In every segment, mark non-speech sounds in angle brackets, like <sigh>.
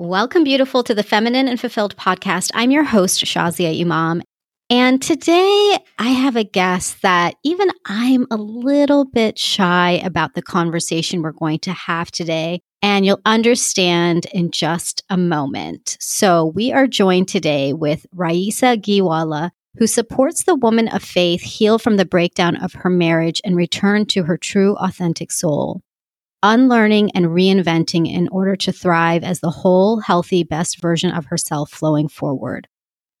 Welcome, beautiful, to the Feminine and Fulfilled podcast. I'm your host, Shazia Imam. And today I have a guest that even I'm a little bit shy about the conversation we're going to have today. And you'll understand in just a moment. So, we are joined today with Raisa Giwala, who supports the woman of faith heal from the breakdown of her marriage and return to her true, authentic soul unlearning and reinventing in order to thrive as the whole, healthy, best version of herself flowing forward.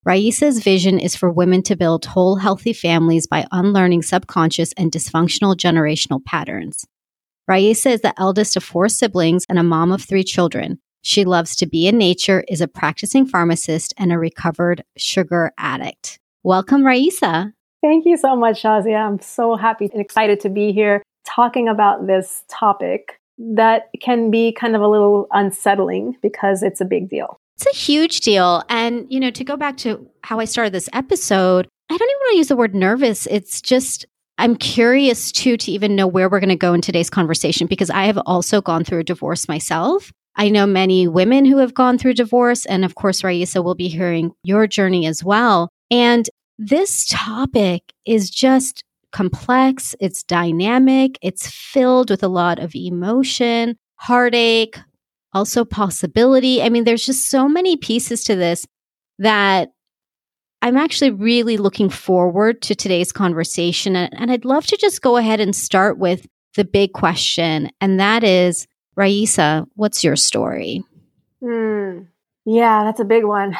Raisa's vision is for women to build whole, healthy families by unlearning subconscious and dysfunctional generational patterns. Raisa is the eldest of four siblings and a mom of three children. She loves to be in nature, is a practicing pharmacist, and a recovered sugar addict. Welcome, Raisa. Thank you so much, Shazia. I'm so happy and excited to be here talking about this topic that can be kind of a little unsettling because it's a big deal. It's a huge deal. And, you know, to go back to how I started this episode, I don't even want to use the word nervous. It's just, I'm curious too to even know where we're going to go in today's conversation because I have also gone through a divorce myself. I know many women who have gone through divorce. And of course, Raisa will be hearing your journey as well. And this topic is just complex, it's dynamic, it's filled with a lot of emotion, heartache, also possibility. I mean, there's just so many pieces to this that I'm actually really looking forward to today's conversation. And, I'd love to just go ahead and start with the big question. And that is, Raisa, what's your story? Mm, yeah, that's a big one.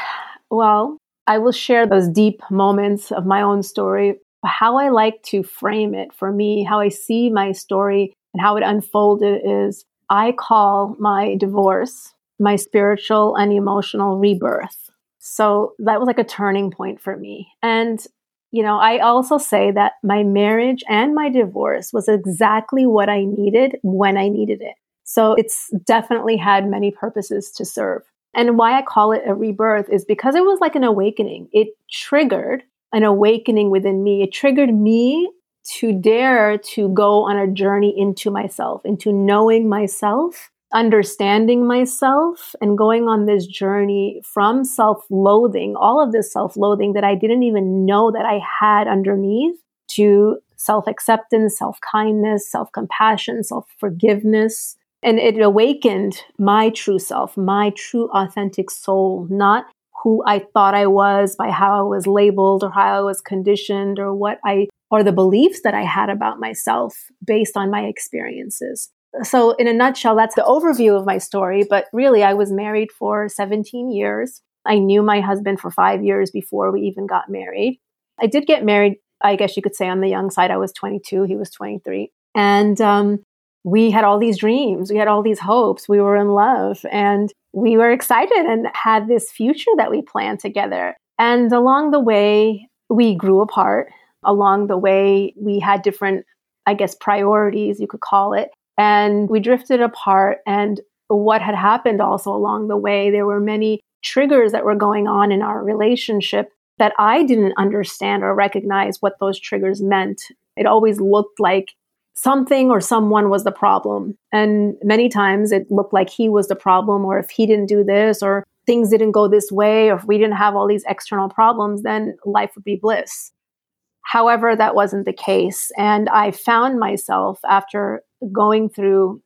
Well, I will share those deep moments of my own story how I like to frame it for me, how I see my story and how it unfolded is I call my divorce my spiritual and emotional rebirth. So that was like a turning point for me. And, you know, I also say that my marriage and my divorce was exactly what I needed when I needed it. So it's definitely had many purposes to serve. And why I call it a rebirth is because it was like an awakening. It triggered an awakening within me. It triggered me to dare to go on a journey into myself, into knowing myself, understanding myself, and going on this journey from self loathing, all of this self loathing that I didn't even know that I had underneath, to self acceptance, self kindness, self compassion, self forgiveness. And it awakened my true self, my true authentic soul, not who I thought I was by how I was labeled or how I was conditioned or what I or the beliefs that I had about myself based on my experiences. So, in a nutshell, that's the overview of my story. But really, I was married for 17 years. I knew my husband for five years before we even got married. I did get married, I guess you could say, on the young side. I was 22, he was 23. And um, we had all these dreams, we had all these hopes, we were in love, and we were excited and had this future that we planned together. And along the way, we grew apart. Along the way, we had different, I guess, priorities, you could call it. And we drifted apart. And what had happened also along the way, there were many triggers that were going on in our relationship that I didn't understand or recognize what those triggers meant. It always looked like something or someone was the problem. And many times it looked like he was the problem, or if he didn't do this, or things didn't go this way, or if we didn't have all these external problems, then life would be bliss. However, that wasn't the case. And I found myself after going through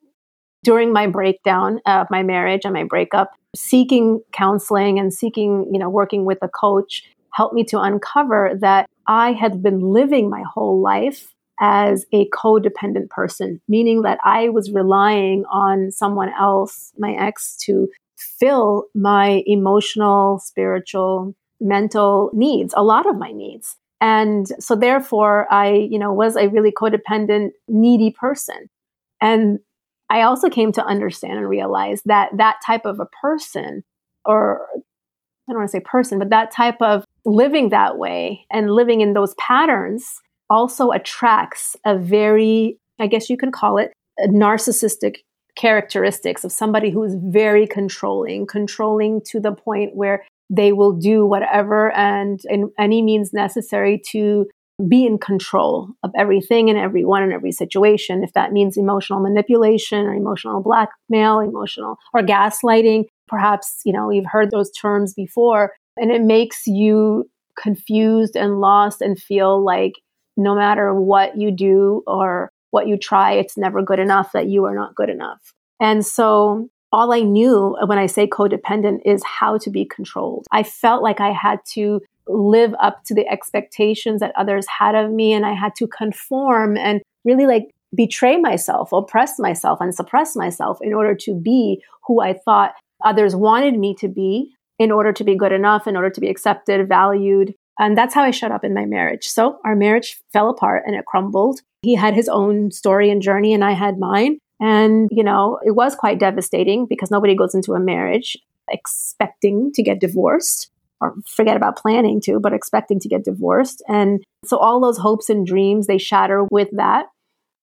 during my breakdown of my marriage and my breakup, seeking counseling and seeking, you know, working with a coach helped me to uncover that I had been living my whole life as a codependent person, meaning that I was relying on someone else, my ex, to fill my emotional, spiritual, mental needs, a lot of my needs. And so therefore I, you know, was a really codependent, needy person. And I also came to understand and realize that that type of a person or I don't want to say person, but that type of living that way and living in those patterns also attracts a very, I guess you can call it, narcissistic characteristics of somebody who is very controlling, controlling to the point where they will do whatever and in any means necessary to be in control of everything and everyone and every situation. If that means emotional manipulation or emotional blackmail, emotional or gaslighting, perhaps, you know, you've heard those terms before and it makes you confused and lost and feel like no matter what you do or what you try, it's never good enough, that you are not good enough. And so all I knew when I say codependent is how to be controlled. I felt like I had to live up to the expectations that others had of me and I had to conform and really like betray myself, oppress myself, and suppress myself in order to be who I thought others wanted me to be in order to be good enough, in order to be accepted, valued. And that's how I showed up in my marriage. So our marriage fell apart and it crumbled. He had his own story and journey, and I had mine. And, you know, it was quite devastating because nobody goes into a marriage expecting to get divorced or forget about planning to, but expecting to get divorced. And so all those hopes and dreams, they shatter with that.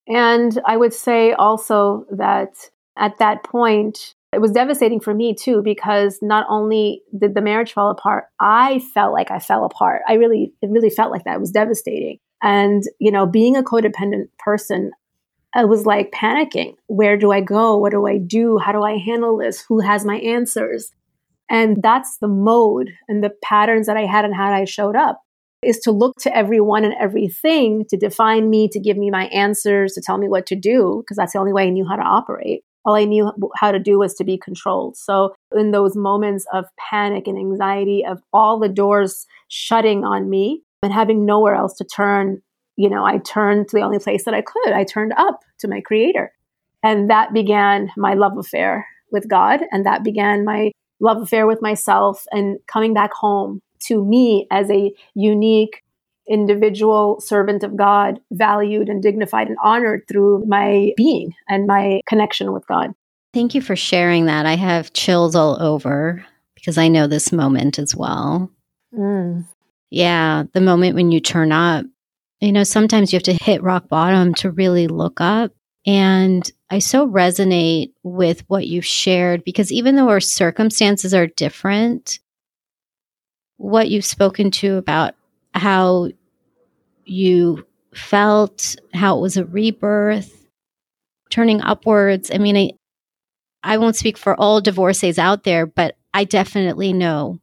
And I would say also that at that point, it was devastating for me too, because not only did the marriage fall apart, I felt like I fell apart. I really, it really felt like that. It was devastating. And, you know, being a codependent person, I was like panicking. Where do I go? What do I do? How do I handle this? Who has my answers? And that's the mode and the patterns that I had and how I showed up is to look to everyone and everything to define me, to give me my answers, to tell me what to do, because that's the only way I knew how to operate. All I knew how to do was to be controlled. So, in those moments of panic and anxiety, of all the doors shutting on me and having nowhere else to turn, you know, I turned to the only place that I could. I turned up to my creator. And that began my love affair with God. And that began my love affair with myself and coming back home to me as a unique individual servant of God, valued and dignified and honored through my being and my connection with God. Thank you for sharing that. I have chills all over because I know this moment as well. Mm. Yeah, the moment when you turn up. You know, sometimes you have to hit rock bottom to really look up. And I so resonate with what you've shared because even though our circumstances are different, what you've spoken to about how you felt, how it was a rebirth, turning upwards. I mean, I, I won't speak for all divorcees out there, but I definitely know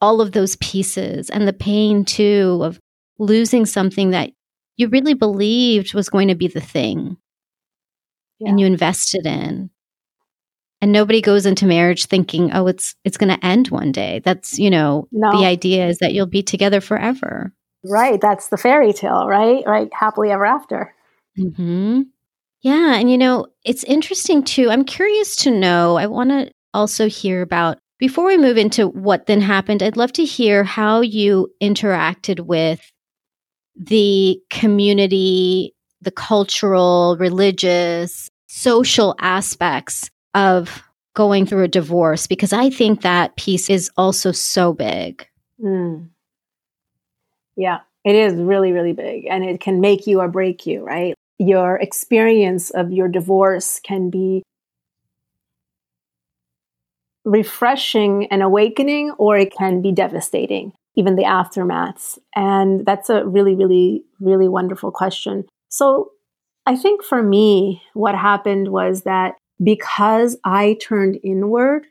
all of those pieces and the pain too of losing something that you really believed was going to be the thing yeah. and you invested in and nobody goes into marriage thinking oh it's it's going to end one day that's you know no. the idea is that you'll be together forever right that's the fairy tale right right happily ever after hmm yeah and you know it's interesting too i'm curious to know i want to also hear about before we move into what then happened i'd love to hear how you interacted with the community the cultural religious social aspects of going through a divorce because I think that piece is also so big. Mm. Yeah, it is really, really big. And it can make you or break you, right? Your experience of your divorce can be refreshing and awakening, or it can be devastating, even the aftermaths. And that's a really, really, really wonderful question. So I think for me, what happened was that because I turned inward,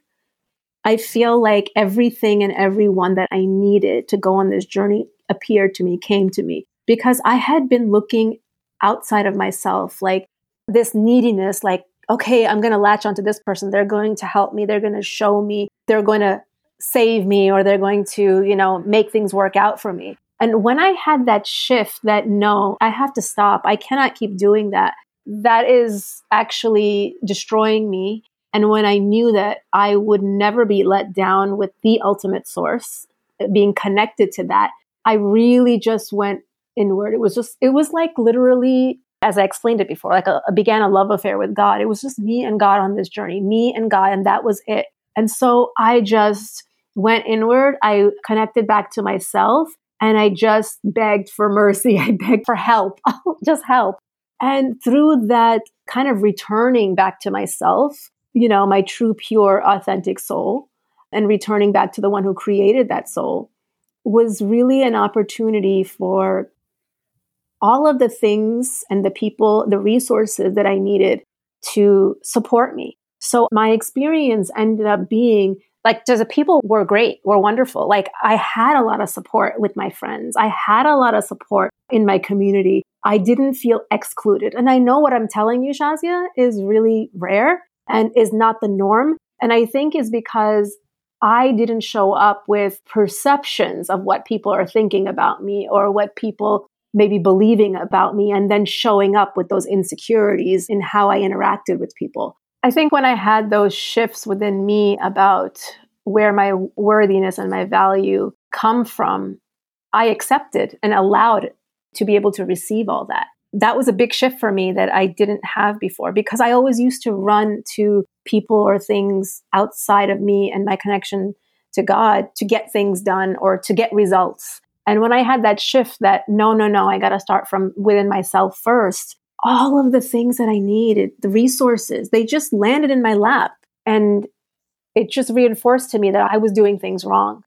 I feel like everything and everyone that I needed to go on this journey appeared to me, came to me, because I had been looking outside of myself, like this neediness, like, okay, I'm going to latch onto this person. They're going to help me. They're going to show me. They're going to save me or they're going to, you know, make things work out for me. And when I had that shift that no, I have to stop. I cannot keep doing that that is actually destroying me. And when I knew that I would never be let down with the ultimate source, being connected to that, I really just went inward. It was just, it was like literally, as I explained it before, like uh, a, a began a love affair with God. It was just me and God on this journey, me and God, and that was it. And so I just went inward. I connected back to myself and I just begged for mercy. <laughs> I begged for help, <laughs> just help. And through that kind of returning back to myself, you know, my true, pure, authentic soul, and returning back to the one who created that soul was really an opportunity for all of the things and the people, the resources that I needed to support me. So my experience ended up being like the people were great, were wonderful. Like I had a lot of support with my friends. I had a lot of support in my community. I didn't feel excluded. And I know what I'm telling you, Shazia, is really rare and is not the norm. And I think is because I didn't show up with perceptions of what people are thinking about me or what people maybe believing about me and then showing up with those insecurities in how I interacted with people. I think when I had those shifts within me about where my worthiness and my value come from, I accepted and allowed to be able to receive all that. That was a big shift for me that I didn't have before because I always used to run to people or things outside of me and my connection to God to get things done or to get results. And when I had that shift that no, no, no, I got to start from within myself first, all of the things that I needed, the resources, they just landed in my lap. And it just reinforced to me that I was doing things wrong.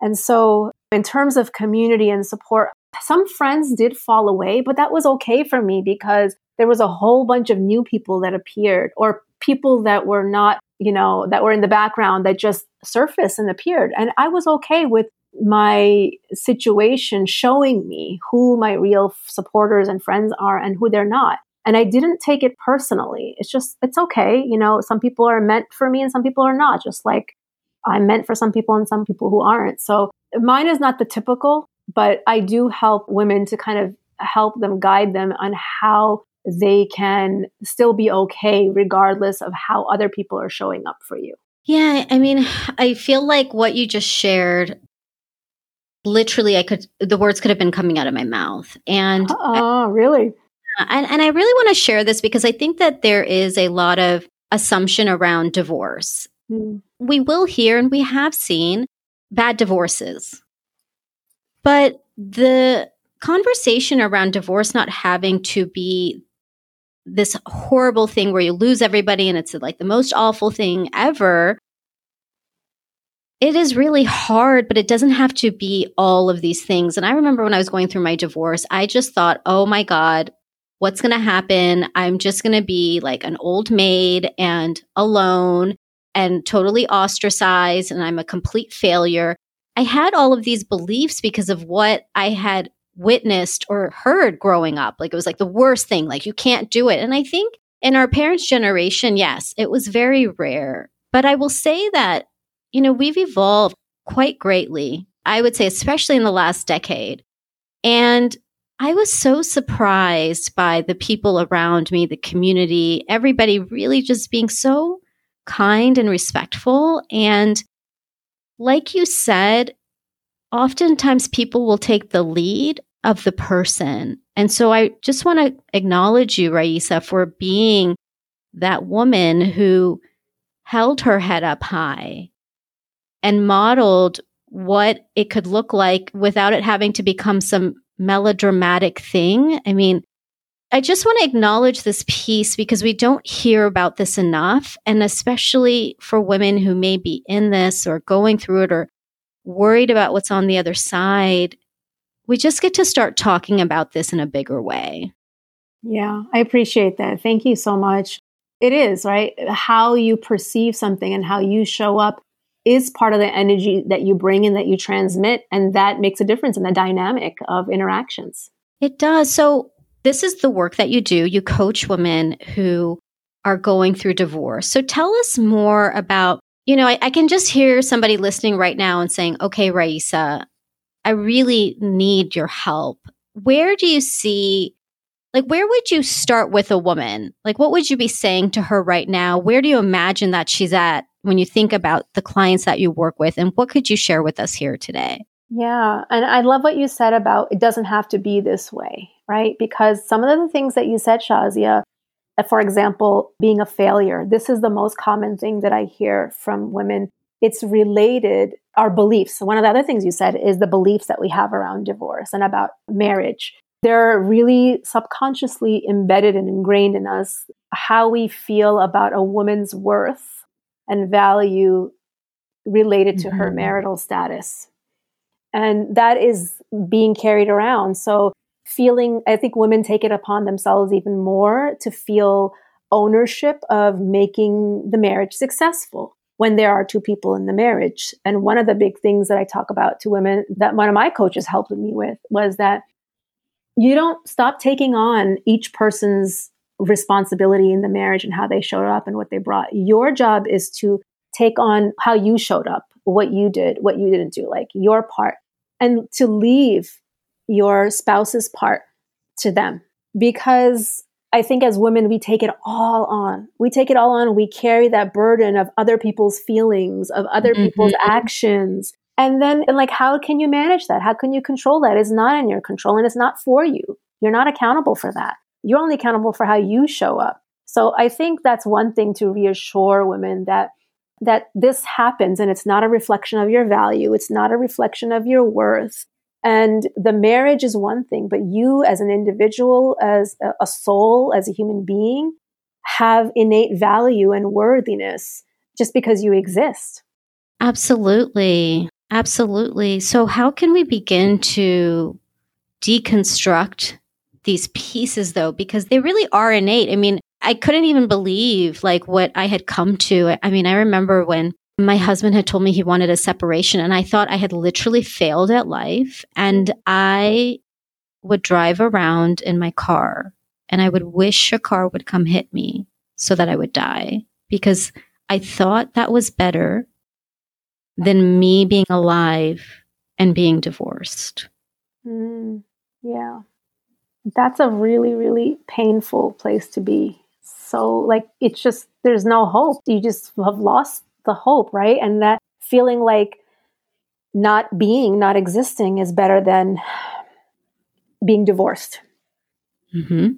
And so, in terms of community and support, some friends did fall away, but that was okay for me because there was a whole bunch of new people that appeared or people that were not, you know, that were in the background that just surfaced and appeared. And I was okay with my situation showing me who my real supporters and friends are and who they're not. And I didn't take it personally. It's just, it's okay. You know, some people are meant for me and some people are not, just like I'm meant for some people and some people who aren't. So mine is not the typical, but I do help women to kind of help them guide them on how they can still be okay regardless of how other people are showing up for you. Yeah, I mean, I feel like what you just shared literally I could the words could have been coming out of my mouth. And Oh, really? And and I really want to share this because I think that there is a lot of assumption around divorce. Mm. We will hear and we have seen bad divorces. But the conversation around divorce not having to be this horrible thing where you lose everybody and it's like the most awful thing ever. It is really hard, but it doesn't have to be all of these things. And I remember when I was going through my divorce, I just thought, oh my God, what's going to happen? I'm just going to be like an old maid and alone and totally ostracized, and I'm a complete failure. I had all of these beliefs because of what I had witnessed or heard growing up. Like it was like the worst thing, like you can't do it. And I think in our parents' generation, yes, it was very rare. But I will say that, you know, we've evolved quite greatly. I would say, especially in the last decade. And I was so surprised by the people around me, the community, everybody really just being so kind and respectful. And like you said, oftentimes people will take the lead of the person. And so I just want to acknowledge you, Raisa, for being that woman who held her head up high and modeled what it could look like without it having to become some melodramatic thing. I mean, I just want to acknowledge this piece because we don't hear about this enough. And especially for women who may be in this or going through it or worried about what's on the other side, we just get to start talking about this in a bigger way. Yeah, I appreciate that. Thank you so much. It is, right? How you perceive something and how you show up is part of the energy that you bring and that you transmit. And that makes a difference in the dynamic of interactions. It does. So, this is the work that you do. You coach women who are going through divorce. So, tell us more about, you know, I, I can just hear somebody listening right now and saying, okay, Raisa, I really need your help. Where do you see, like, where would you start with a woman? Like, what would you be saying to her right now? Where do you imagine that she's at when you think about the clients that you work with? And what could you share with us here today? Yeah. And I love what you said about it doesn't have to be this way, right? Because some of the things that you said, Shazia, uh, for example, being a failure, this is the most common thing that I hear from women. It's related our beliefs. One of the other things you said is the beliefs that we have around divorce and about marriage. They're really subconsciously embedded and ingrained in us how we feel about a woman's worth and value related to mm-hmm. her marital status. And that is being carried around. So, feeling, I think women take it upon themselves even more to feel ownership of making the marriage successful when there are two people in the marriage. And one of the big things that I talk about to women that one of my coaches helped me with was that you don't stop taking on each person's responsibility in the marriage and how they showed up and what they brought. Your job is to take on how you showed up, what you did, what you didn't do, like your part, and to leave your spouse's part to them. Because I think as women, we take it all on. We take it all on. We carry that burden of other people's feelings, of other mm-hmm. people's actions. And then, and like, how can you manage that? How can you control that? It's not in your control and it's not for you. You're not accountable for that. You're only accountable for how you show up. So I think that's one thing to reassure women that that this happens and it's not a reflection of your value. It's not a reflection of your worth. And the marriage is one thing, but you as an individual, as a, soul, as a human being, have innate value and worthiness just because you exist. Absolutely. Absolutely. So, how can we begin to deconstruct these pieces, though? Because they really are innate. I mean, I couldn't even believe like what I had come to. I mean, I remember when my husband had told me he wanted a separation and I thought I had literally failed at life. And I would drive around in my car and I would wish a car would come hit me so that I would die because I thought that was better than me being alive and being divorced. Mm, yeah. That's a really, really painful place to be. So, like, it's just, there's no hope. You just have lost the hope, right? And that feeling like not being, not existing is better than being divorced. Mm-hmm.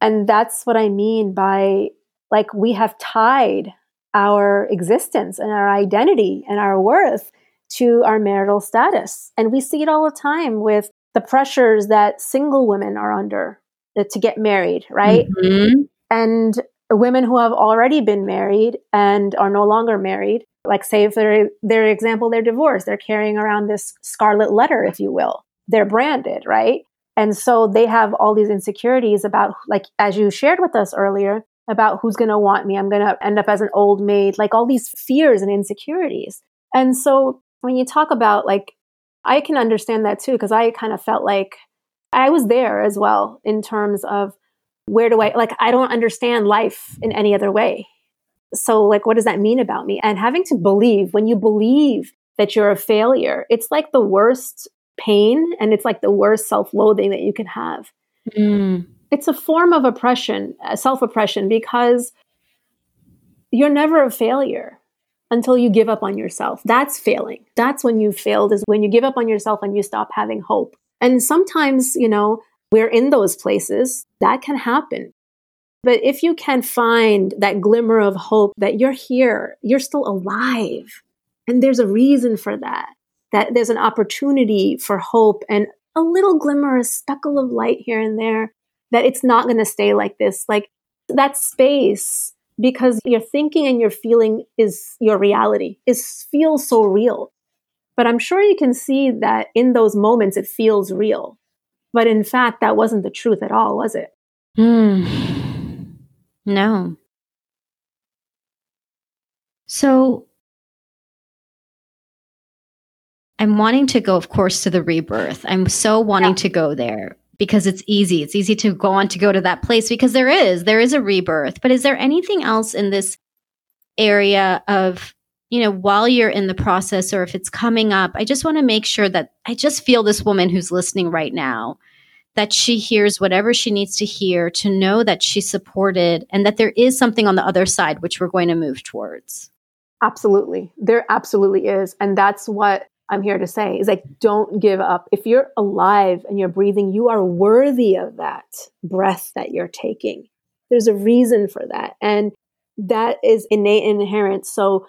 And that's what I mean by like we have tied our existence and our identity and our worth to our marital status. And we see it all the time with the pressures that single women are under to get married, right? Mm-hmm. And women who have already been married and are no longer married, like say if they're their example, they're divorced, they're carrying around this scarlet letter, if you will. They're branded, right? And so they have all these insecurities about, like, as you shared with us earlier, about who's going to want me. I'm going to end up as an old maid, like all these fears and insecurities. And so when you talk about, like, I can understand that too, because I kind of felt like I was there as well in terms of where do I like I don't understand life in any other way. So like what does that mean about me? And having to believe when you believe that you're a failure, it's like the worst pain and it's like the worst self-loathing that you can have. Mm. It's a form of oppression, uh, self-oppression because you're never a failure until you give up on yourself. That's failing. That's when you failed is when you give up on yourself and you stop having hope. And sometimes, you know, we're in those places, that can happen. But if you can find that glimmer of hope that you're here, you're still alive, and there's a reason for that, that there's an opportunity for hope and a little glimmer, a speckle of light here and there, that it's not going to stay like this. Like that space, because your thinking and your feeling is your reality, is feels so real. But I'm sure you can see that in those moments, it feels real. But in fact, that wasn't the truth at all, was it? Hmm. No. So I'm wanting to go, of course, to the rebirth. I'm so wanting yeah. to go there because it's easy. It's easy to go on to go to that place because there is, there is a rebirth. But is there anything else in this area of, you know, while you're in the process or if it's coming up, I just want to make sure that I just feel this woman who's listening right now that she hears whatever she needs to hear to know that she's supported and that there is something on the other side, which we're going to move towards. Absolutely. There absolutely is. And that's what I'm here to say is like, don't give up. If you're alive and you're breathing, you are worthy of that breath that you're taking. There's a reason for that. And that is innate and inherent. So,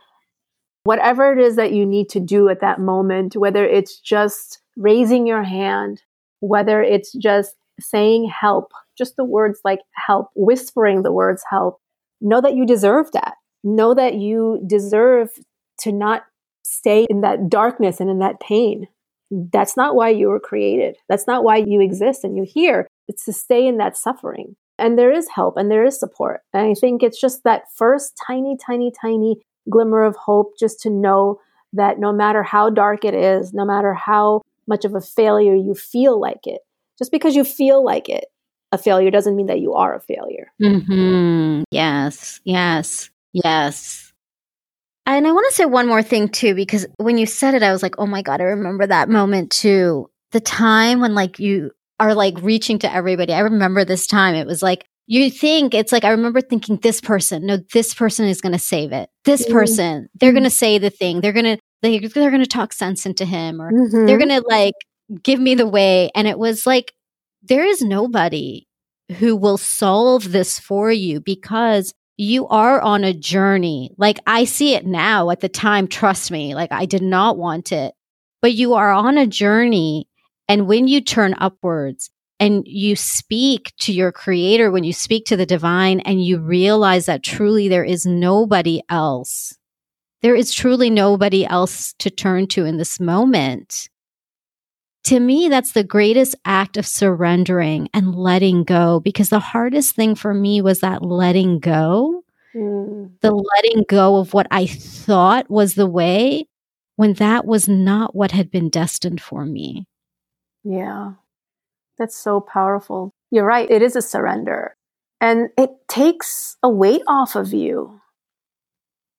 whatever it is that you need to do at that moment, whether it's just raising your hand, whether it's just saying help, just the words like help, whispering the words help, know that you deserve that. Know that you deserve to not stay in that darkness and in that pain. That's not why you were created. That's not why you exist and you're here. It's to stay in that suffering. And there is help and there is support. And I think it's just that first tiny, tiny, tiny glimmer of hope just to know that no matter how dark it is, no matter how much of a failure you feel like it, just because you feel like it, a failure doesn't mean that you are a failure. Mm-hmm. Yes, yes, yes. And I want to say one more thing too, because when you said it, I was like, oh my God, I remember that moment too. The time when like you are like reaching to everybody. I remember this time. It was like, you think it's like, I remember thinking, this person, no, this person is going to save it. This mm-hmm. person, they're going to say the thing. They're going to, they, they're going to talk sense into him or mm-hmm. they're going to like give me the way. And it was like, there is nobody who will solve this for you because you are on a journey. Like I see it now at the time, trust me, like I did not want it, but you are on a journey. And when you turn upwards and you speak to your creator, when you speak to the divine and you realize that truly there is nobody else, there is truly nobody else to turn to in this moment to me, that's the greatest act of surrendering and letting go because the hardest thing for me was that letting go, mm. the letting go of what I thought was the way when that was not what had been destined for me. Yeah, that's so powerful. You're right. It is a surrender and it takes a weight off of you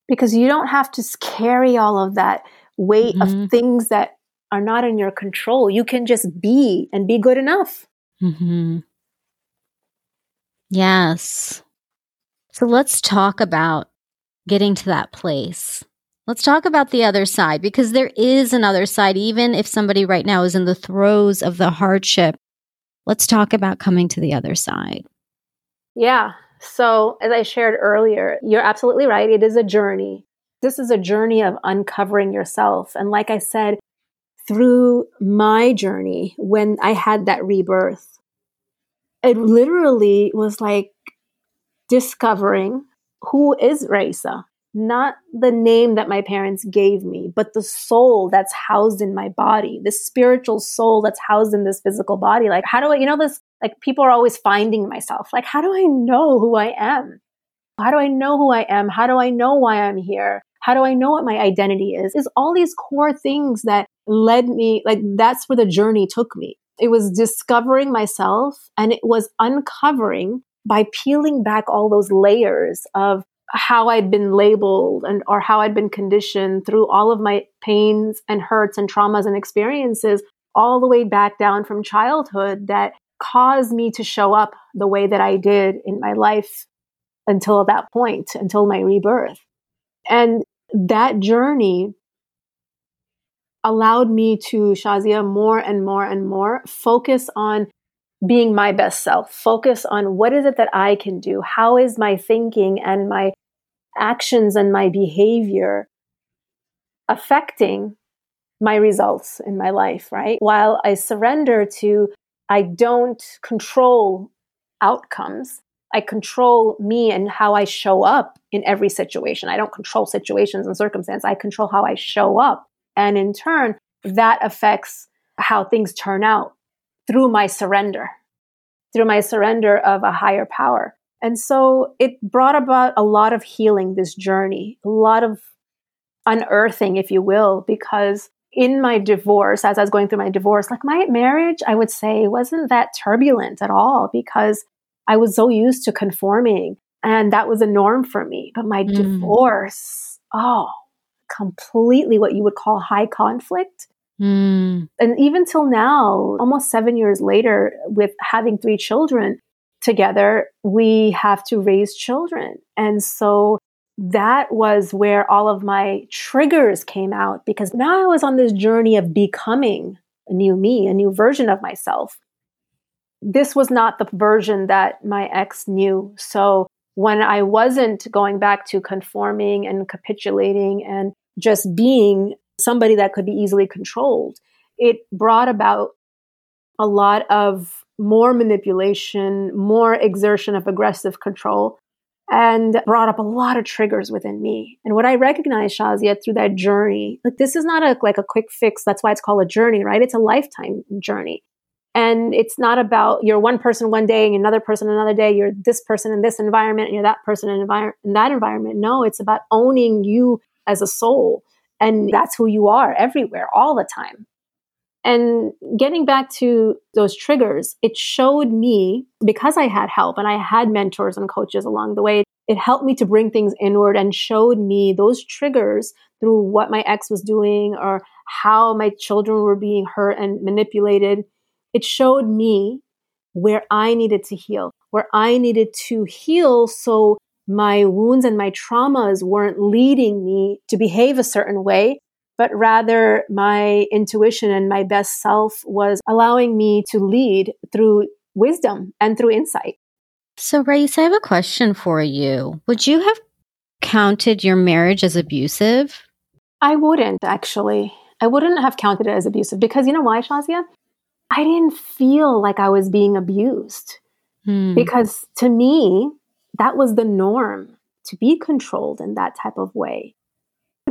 because you don't have to carry all of that weight mm-hmm. of things that are not in your control. You can just be and be good enough. Mm-hmm. Yes. So let's talk about getting to that place. Let's talk about the other side because there is another side, even if somebody right now is in the throes of the hardship. Let's talk about coming to the other side. Yeah. So, as I shared earlier, you're absolutely right. It is a journey. This is a journey of uncovering yourself. And like I said, through my journey when I had that rebirth. It literally was like discovering who is Raisa, not the name that my parents gave me, but the soul that's housed in my body, the spiritual soul that's housed in this physical body. Like, how do I, you know, this, like, people are always finding myself. Like, how do I know who I am? How do I know who I am? How do I know why I'm here? How do I know what my identity is? Is all these core things that led me, like that's where the journey took me. It was discovering myself and it was uncovering by peeling back all those layers of how I'd been labeled and or how I'd been conditioned through all of my pains and hurts and traumas and experiences all the way back down from childhood that caused me to show up the way that I did in my life until that point, until my rebirth. And that journey allowed me to, Shazia, more and more and more focus on being my best self, focus on what is it that I can do? How is my thinking and my actions and my behavior affecting my results in my life, right? While I surrender to, I don't control outcomes. I control me and how I show up in every situation. I don't control situations and circumstances. I control how I show up. And in turn, that affects how things turn out through my surrender, through my surrender of a higher power. And so it brought about a lot of healing, this journey, a lot of unearthing, if you will, because in my divorce, as I was going through my divorce, like my marriage, I would say wasn't that turbulent at all because I was so used to conforming and that was a norm for me. But my mm. divorce, oh, completely what you would call high conflict. Mm. And even till now, almost seven years later, with having three children together, we have to raise children. And so that was where all of my triggers came out because now I was on this journey of becoming a new me, a new version of myself this was not the version that my ex knew. So when I wasn't going back to conforming and capitulating and just being somebody that could be easily controlled, it brought about a lot of more manipulation, more exertion of aggressive control, and brought up a lot of triggers within me. And what I recognized, Shazia, through that journey, like this is not a like a quick fix. That's why it's called a journey, right? It's a lifetime journey And it's not about you're one person one day and another person another day. You're this person in this environment and you're that person in, envir- in that environment. No, it's about owning you as a soul. And that's who you are everywhere, all the time. And getting back to those triggers, it showed me because I had help and I had mentors and coaches along the way, it helped me to bring things inward and showed me those triggers through what my ex was doing or how my children were being hurt and manipulated. It showed me where I needed to heal, where I needed to heal so my wounds and my traumas weren't leading me to behave a certain way, but rather my intuition and my best self was allowing me to lead through wisdom and through insight. So, Race, I have a question for you. Would you have counted your marriage as abusive? I wouldn't actually. I wouldn't have counted it as abusive because you know why, Shazia? I didn't feel like I was being abused. Hmm. Because to me, that was the norm to be controlled in that type of way.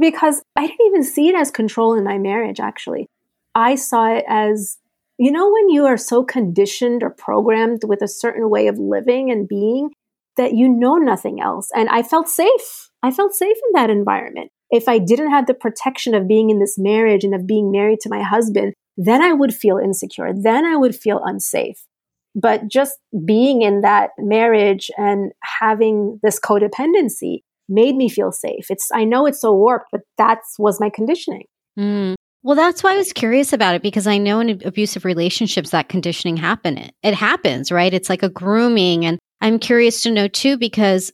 Because I didn't even see it as control in my marriage, actually. I saw it as, you know, when you are so conditioned or programmed with a certain way of living and being that you know nothing else. And I felt safe. I felt safe in that environment. If I didn't have the protection of being in this marriage and of being married to my husband, then I would feel insecure. Then I would feel unsafe. But just being in that marriage and having this codependency made me feel safe. It's I know it's so warped, but that was my conditioning. Mm. Well, that's why I was curious about it because I know in abusive relationships that conditioning happen. It, it happens, right? It's like a grooming, and I'm curious to know too because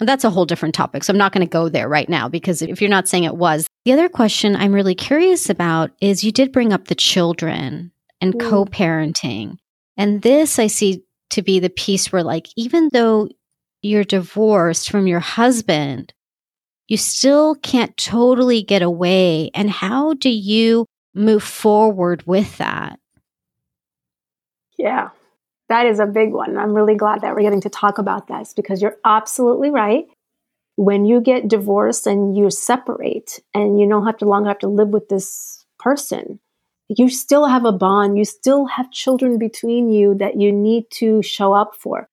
that's a whole different topic. So I'm not going to go there right now because if you're not saying it was, the other question I'm really curious about is you did bring up the children and mm. co-parenting. And this I see to be the piece where, like, even though you're divorced from your husband, you still can't totally get away. And how do you move forward with that? Yeah, that is a big one. I'm really glad that we're getting to talk about this because you're absolutely right. When you get divorced and you separate and you don't have to longer have to live with this person, you still have a bond. You still have children between you that you need to show up for.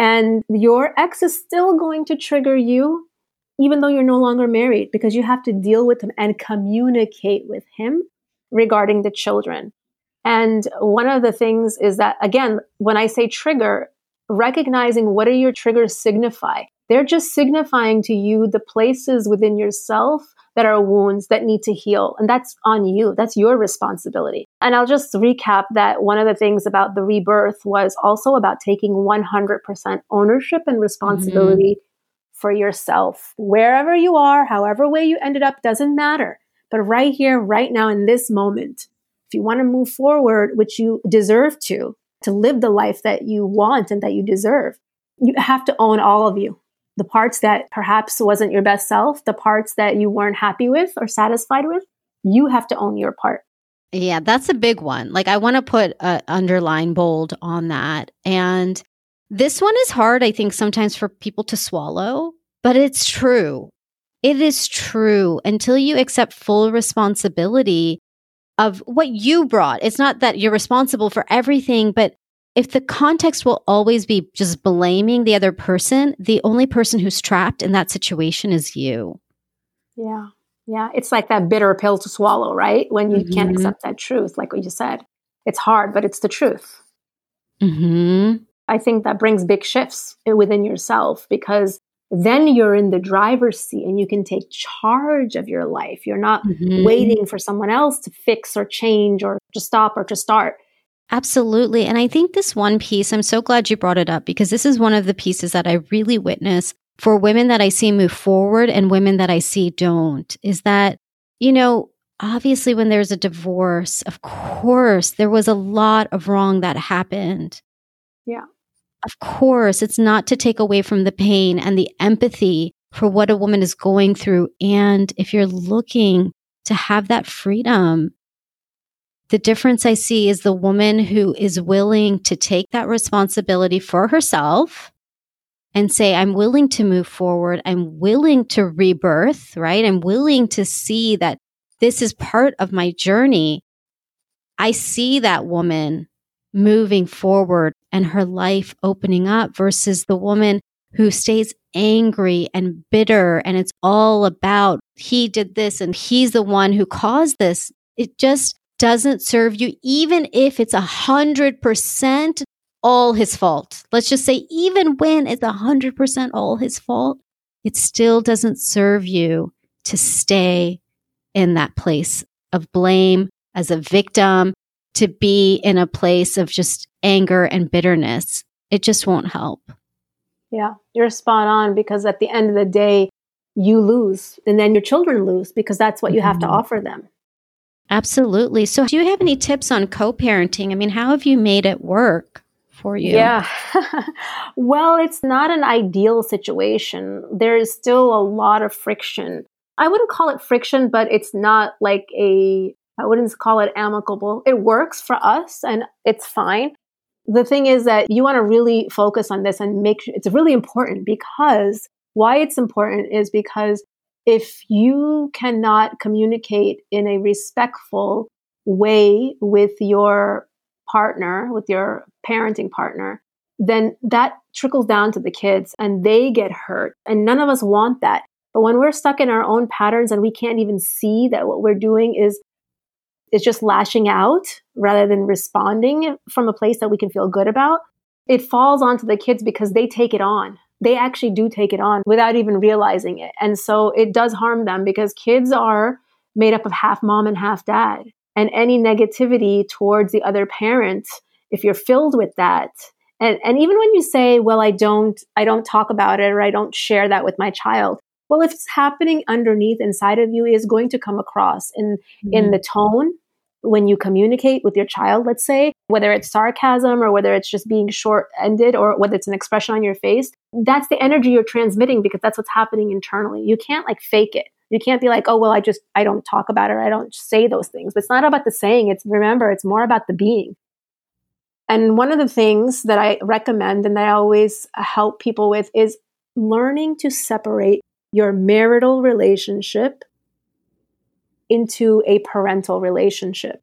And your ex is still going to trigger you, even though you're no longer married, because you have to deal with him and communicate with him regarding the children. And one of the things is that, again, when I say trigger, recognizing what do your triggers signify? They're just signifying to you the places within yourself that are wounds that need to heal. And that's on you. That's your responsibility. And I'll just recap that one of the things about the rebirth was also about taking 100% ownership and responsibility mm-hmm. for yourself. Wherever you are, however way you ended up, doesn't matter. But right here, right now, in this moment, if you want to move forward, which you deserve to, to live the life that you want and that you deserve, you have to own all of you the parts that perhaps wasn't your best self, the parts that you weren't happy with or satisfied with, you have to own your part. Yeah, that's a big one. Like I want to put a underline bold on that. And this one is hard, I think, sometimes for people to swallow, but it's true. It is true until you accept full responsibility of what you brought. It's not that you're responsible for everything, but if the context will always be just blaming the other person, the only person who's trapped in that situation is you. Yeah. Yeah. It's like that bitter pill to swallow, right? When you mm-hmm. can't accept that truth, like what you said. It's hard, but it's the truth. Mm-hmm. I think that brings big shifts within yourself because then you're in the driver's seat and you can take charge of your life. You're not mm-hmm. waiting for someone else to fix or change or to stop or to start Absolutely. And I think this one piece, I'm so glad you brought it up because this is one of the pieces that I really witness for women that I see move forward and women that I see don't is that, you know, obviously when there's a divorce, of course, there was a lot of wrong that happened. Yeah. Of course, it's not to take away from the pain and the empathy for what a woman is going through. And if you're looking to have that freedom the difference I see is the woman who is willing to take that responsibility for herself and say, I'm willing to move forward. I'm willing to rebirth, right? I'm willing to see that this is part of my journey. I see that woman moving forward and her life opening up versus the woman who stays angry and bitter and it's all about he did this and he's the one who caused this. It just doesn't serve you, even if it's a hundred percent all his fault. Let's just say, even when it's a hundred percent all his fault, it still doesn't serve you to stay in that place of blame as a victim, to be in a place of just anger and bitterness. It just won't help. Yeah, you're spot on because at the end of the day, you lose and then your children lose because that's what you have to mm-hmm. offer them. Absolutely. So, do you have any tips on co parenting? I mean, how have you made it work for you? Yeah. <laughs> well, it's not an ideal situation. There is still a lot of friction. I wouldn't call it friction, but it's not like a, I wouldn't call it amicable. It works for us and it's fine the thing is that you want to really focus on this and make it's really important because why it's important is because if you cannot communicate in a respectful way with your partner, with your parenting partner, then that trickles down to the kids and they get hurt. And none of us want that. But when we're stuck in our own patterns and we can't even see that what we're doing is is just lashing out rather than responding from a place that we can feel good about, it falls onto the kids because they take it on. They actually do take it on without even realizing it. And so it does harm them because kids are made up of half mom and half dad. And any negativity towards the other parent, if you're filled with that, and, and even when you say, well, I don't, I don't talk about it or I don't share that with my child, well, if it's happening underneath inside of you, is going to come across in mm-hmm. in the tone when you communicate with your child, let's say, whether it's sarcasm or whether it's just being short ended or whether it's an expression on your face, that's the energy you're transmitting because that's what's happening internally. You can't like fake it. You can't be like, oh, well, I just, I don't talk about it. I don't say those things. But it's not about the saying. It's, remember, it's more about the being. And one of the things that I recommend and that I always help people with is learning to separate your marital relationship into a parental relationship.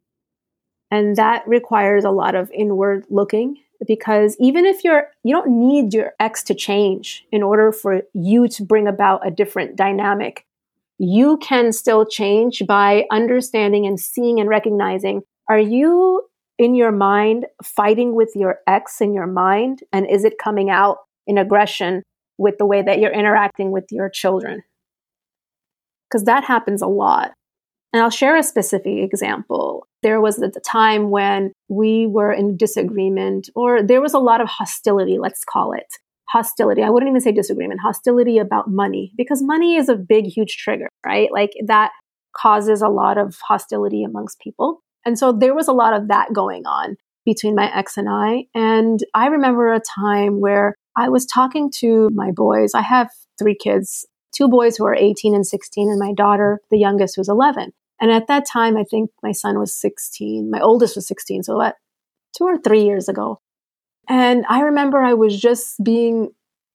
And that requires a lot of inward looking because even if you're, you don't need your ex to change in order for you to bring about a different dynamic. You can still change by understanding and seeing and recognizing are you in your mind fighting with your ex in your mind? And is it coming out in aggression with the way that you're interacting with your children? Because that happens a lot. And I'll share a specific example. There was a time when we were in disagreement, or there was a lot of hostility, let's call it. Hostility. I wouldn't even say disagreement, hostility about money, because money is a big, huge trigger, right? Like that causes a lot of hostility amongst people. And so there was a lot of that going on between my ex and I. And I remember a time where I was talking to my boys. I have three kids two boys who are 18 and 16, and my daughter, the youngest, who's 11. And at that time, I think my son was 16. My oldest was 16. So about two or three years ago. And I remember I was just being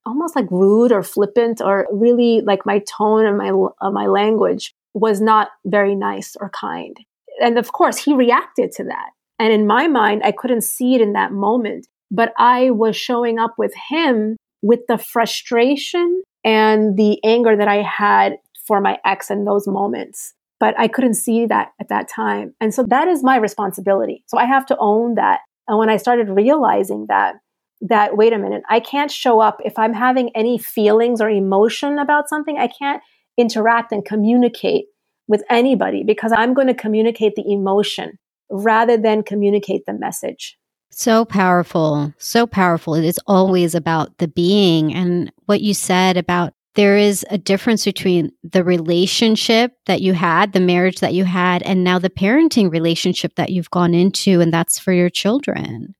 almost like rude or flippant or really like my tone and my, uh, my language was not very nice or kind. And of course, he reacted to that. And in my mind, I couldn't see it in that moment, but I was showing up with him with the frustration and the anger that I had for my ex in those moments. But I couldn't see that at that time. And so that is my responsibility. So I have to own that. And when I started realizing that, that wait a minute, I can't show up if I'm having any feelings or emotion about something, I can't interact and communicate with anybody because I'm going to communicate the emotion rather than communicate the message. So powerful. So powerful. It is always about the being. And what you said about there is a difference between the relationship that you had, the marriage that you had, and now the parenting relationship that you've gone into, and that's for your children.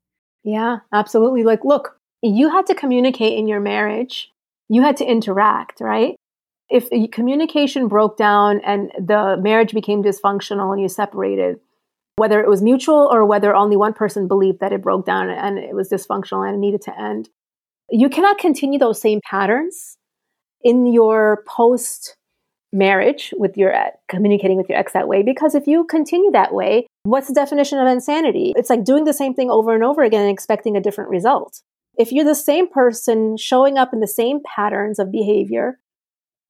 Yeah, absolutely. Like, look, you had to communicate in your marriage, you had to interact, right? If communication broke down and the marriage became dysfunctional and you separated, whether it was mutual or whether only one person believed that it broke down and it was dysfunctional and it needed to end. You cannot continue those same patterns in your post marriage with your communicating with your ex that way because if you continue that way what's the definition of insanity? It's like doing the same thing over and over again and expecting a different result. If you're the same person showing up in the same patterns of behavior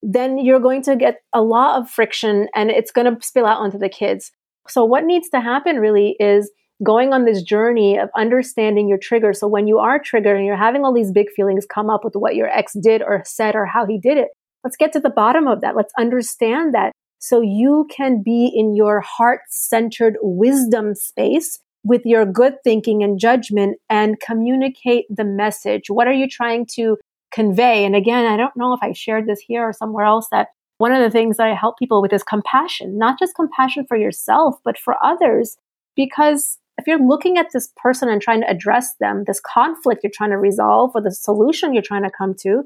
then you're going to get a lot of friction and it's going to spill out onto the kids so what needs to happen really is going on this journey of understanding your trigger so when you are triggered and you're having all these big feelings come up with what your ex did or said or how he did it Let's get to the bottom of that. Let's understand that so you can be in your heart centered wisdom space with your good thinking and judgment and communicate the message. What are you trying to convey? And again, I don't know if I shared this here or somewhere else that one of the things that I help people with is compassion, not just compassion for yourself, but for others. Because if you're looking at this person and trying to address them, this conflict you're trying to resolve or the solution you're trying to come to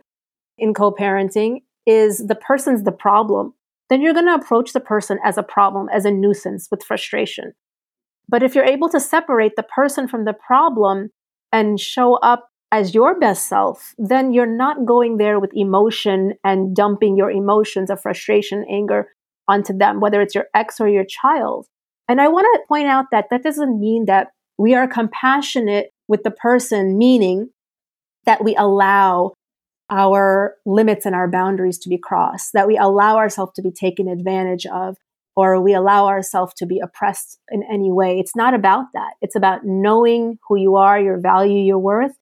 in co parenting, is the person's the problem, then you're going to approach the person as a problem, as a nuisance with frustration. But if you're able to separate the person from the problem and show up as your best self, then you're not going there with emotion and dumping your emotions of frustration, anger onto them, whether it's your ex or your child. And I want to point out that that doesn't mean that we are compassionate with the person, meaning that we allow our limits and our boundaries to be crossed, that we allow ourselves to be taken advantage of, or we allow ourselves to be oppressed in any way. It's not about that. It's about knowing who you are, your value, your worth,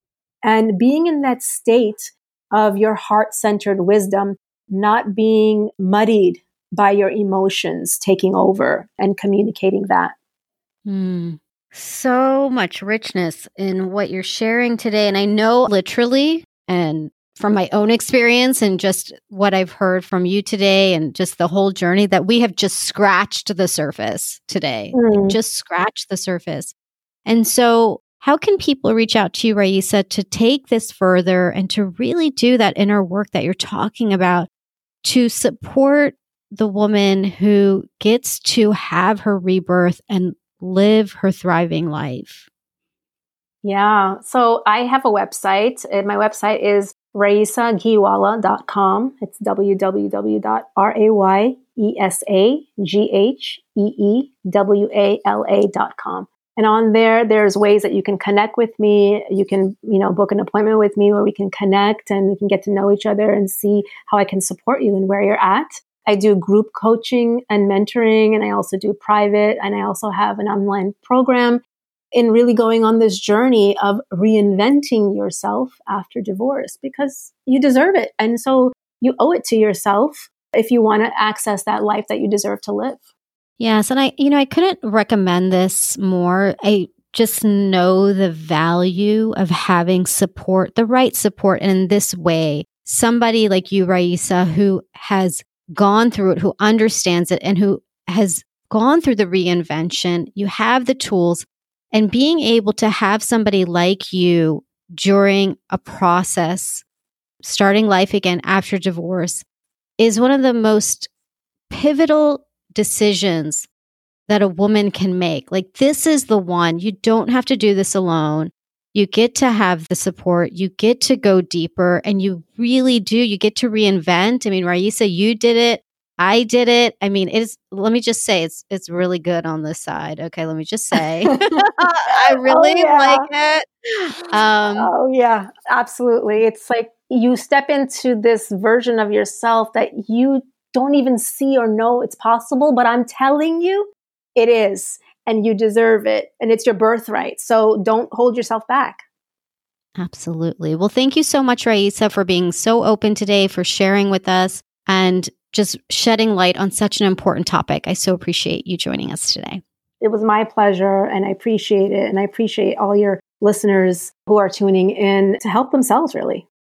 and being in that state of your heart centered wisdom, not being muddied by your emotions taking over and communicating that. Mm. So much richness in what you're sharing today. And I know literally and from my own experience and just what I've heard from you today and just the whole journey that we have just scratched the surface today. Mm. Just scratched the surface. And so, how can people reach out to you, Raisa, to take this further and to really do that inner work that you're talking about to support the woman who gets to have her rebirth and live her thriving life? Yeah. So I have a website. And my website is raisaghewala.com. It's www.raisaghewala.com. And on there, there's ways that you can connect with me. You can, you know, book an appointment with me where we can connect and we can get to know each other and see how I can support you and where you're at. I do group coaching and mentoring, and I also do private, and I also have an online program in really going on this journey of reinventing yourself after divorce because you deserve it. And so you owe it to yourself if you want to access that life that you deserve to live. Yes. And I, you know, I couldn't recommend this more. I just know the value of having support, the right support in this way. Somebody like you, Raisa, who has gone through it, who understands it, and who has gone through the reinvention. You have the tools and being able to have somebody like you during a process, starting life again after divorce, is one of the most pivotal decisions that a woman can make. Like, this is the one. You don't have to do this alone. You get to have the support. You get to go deeper and you really do. You get to reinvent. I mean, Raisa, you did it. I did it. I mean, it's let me just say it's it's really good on this side. Okay, let me just <laughs> say. <laughs> I oh, really oh, yeah. like it. Um, oh yeah, absolutely. It's like you step into this version of yourself that you don't even see or know it's possible, but I'm telling you, it is and you deserve it and it's your birthright. So don't hold yourself back. Absolutely. Well, thank you so much, Raisa, for being so open today, for sharing with us. And just shedding light on such an important topic. I so appreciate you joining us today. It was my pleasure, and I appreciate it. And I appreciate all your listeners who are tuning in to help themselves, really.